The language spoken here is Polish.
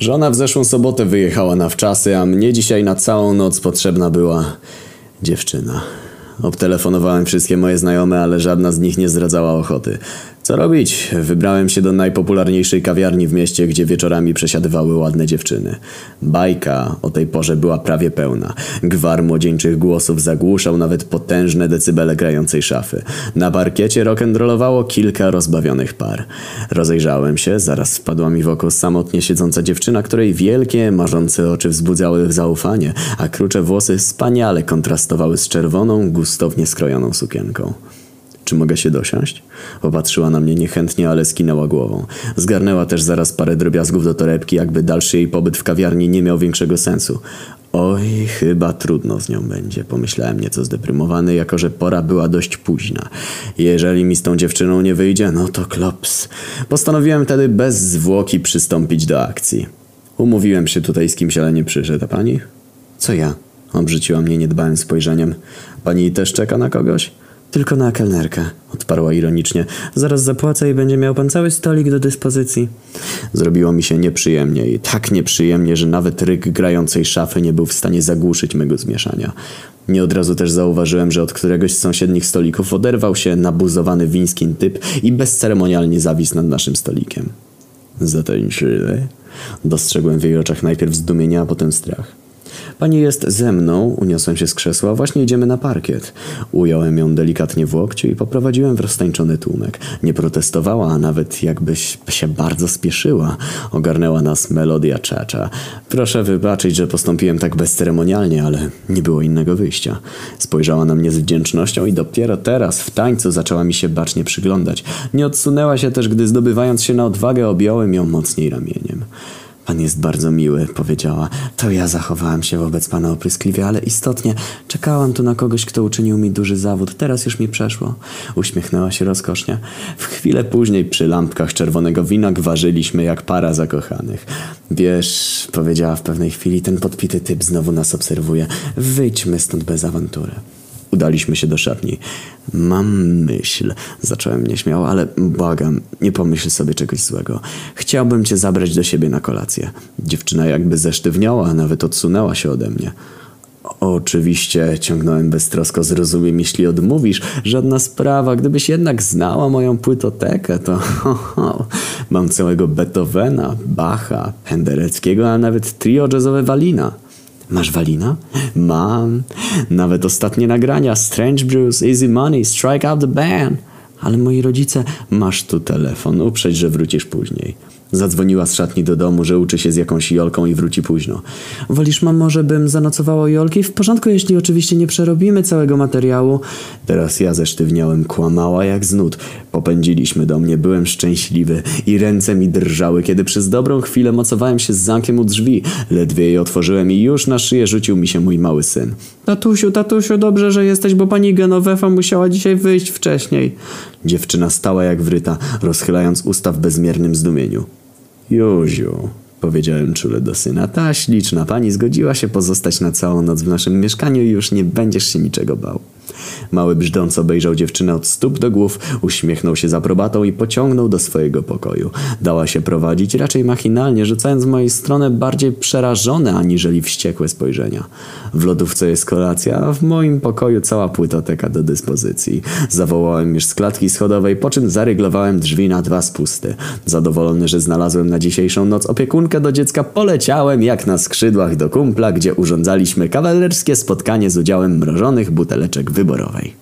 Żona w zeszłą sobotę wyjechała na wczasy, a mnie dzisiaj na całą noc potrzebna była dziewczyna. Obtelefonowałem wszystkie moje znajome, ale żadna z nich nie zdradzała ochoty. Co robić? Wybrałem się do najpopularniejszej kawiarni w mieście, gdzie wieczorami przesiadywały ładne dziewczyny. Bajka o tej porze była prawie pełna. Gwar młodzieńczych głosów zagłuszał nawet potężne decybele grającej szafy. Na parkiecie rock'n'rollowało kilka rozbawionych par. Rozejrzałem się, zaraz wpadła mi w oko samotnie siedząca dziewczyna, której wielkie, marzące oczy wzbudzały zaufanie, a krucze włosy wspaniale kontrastowały z czerwoną, gustownie skrojoną sukienką. Czy mogę się dosiąść? Popatrzyła na mnie niechętnie, ale skinęła głową. Zgarnęła też zaraz parę drobiazgów do torebki, jakby dalszy jej pobyt w kawiarni nie miał większego sensu. Oj, chyba trudno z nią będzie, pomyślałem nieco zdeprymowany, jako że pora była dość późna. Jeżeli mi z tą dziewczyną nie wyjdzie, no to klops. Postanowiłem wtedy bez zwłoki przystąpić do akcji. Umówiłem się tutaj z kimś, ale nie przyszedł, a pani? Co ja? Obrzuciła mnie niedbałym spojrzeniem. Pani też czeka na kogoś? Tylko na kelnerkę, odparła ironicznie. Zaraz zapłacę i będzie miał pan cały stolik do dyspozycji. Zrobiło mi się nieprzyjemnie i tak nieprzyjemnie, że nawet ryk grającej szafy nie był w stanie zagłuszyć mego zmieszania. Nie od razu też zauważyłem, że od któregoś z sąsiednich stolików oderwał się nabuzowany wińskim typ i bezceremonialnie zawisł nad naszym stolikiem. Zatańczyły? Dostrzegłem w jej oczach najpierw zdumienie, a potem strach. Pani jest ze mną, uniosłem się z krzesła, właśnie idziemy na parkiet. Ująłem ją delikatnie w łokciu i poprowadziłem w roztańczony tłumek. Nie protestowała, a nawet jakbyś się bardzo spieszyła. Ogarnęła nas melodia czacza. Proszę wybaczyć, że postąpiłem tak bezceremonialnie, ale nie było innego wyjścia. Spojrzała na mnie z wdzięcznością i dopiero teraz w tańcu zaczęła mi się bacznie przyglądać. Nie odsunęła się też, gdy zdobywając się na odwagę objąłem ją mocniej ramieniem. Pan jest bardzo miły, powiedziała. To ja zachowałam się wobec pana opryskliwie, ale istotnie czekałam tu na kogoś, kto uczynił mi duży zawód. Teraz już mi przeszło. Uśmiechnęła się rozkosznie. W chwilę później przy lampkach czerwonego wina gwarzyliśmy jak para zakochanych. Wiesz, powiedziała w pewnej chwili, ten podpity typ znowu nas obserwuje. Wyjdźmy stąd bez awantury. Udaliśmy się do szatni. Mam myśl, zacząłem nieśmiało, ale błagam, nie pomyśl sobie czegoś złego. Chciałbym cię zabrać do siebie na kolację. Dziewczyna jakby zesztywniała, nawet odsunęła się ode mnie. Oczywiście, ciągnąłem beztrosko, zrozumiem, jeśli odmówisz. Żadna sprawa. Gdybyś jednak znała moją płytotekę, to ho, ho, mam całego Beethovena, Bacha, Pendereckiego, a nawet trio jazzowe Walina. Masz Walina? Mam. Nawet ostatnie nagrania. Strange Brews, Easy Money, Strike Out the Band. Ale moi rodzice, masz tu telefon. Uprzeć, że wrócisz później. Zadzwoniła z szatni do domu, że uczy się z jakąś Jolką i wróci późno. Wolisz, mamo, żebym zanocowała Jolki? W porządku, jeśli oczywiście nie przerobimy całego materiału. Teraz ja zesztywniałem, kłamała jak znud. Popędziliśmy do mnie, byłem szczęśliwy i ręce mi drżały, kiedy przez dobrą chwilę mocowałem się z zamkiem u drzwi. Ledwie je otworzyłem i już na szyję rzucił mi się mój mały syn. Tatusiu, tatusiu, dobrze, że jesteś, bo pani Genovefa musiała dzisiaj wyjść wcześniej. Dziewczyna stała jak wryta, rozchylając usta w bezmiernym zdumieniu. Józiu, powiedziałem czule do syna, ta śliczna pani zgodziła się pozostać na całą noc w naszym mieszkaniu i już nie będziesz się niczego bał. Mały brzdąc obejrzał dziewczynę od stóp do głów, uśmiechnął się z aprobatą i pociągnął do swojego pokoju. Dała się prowadzić raczej machinalnie, rzucając w mojej stronę bardziej przerażone aniżeli wściekłe spojrzenia. W lodówce jest kolacja, a w moim pokoju cała płytoteka do dyspozycji. Zawołałem już z klatki schodowej, po czym zaryglowałem drzwi na dwa spusty. Zadowolony, że znalazłem na dzisiejszą noc opiekunkę do dziecka, poleciałem jak na skrzydłach do kumpla, gdzie urządzaliśmy kawalerskie spotkanie z udziałem mrożonych buteleczek wyborowej.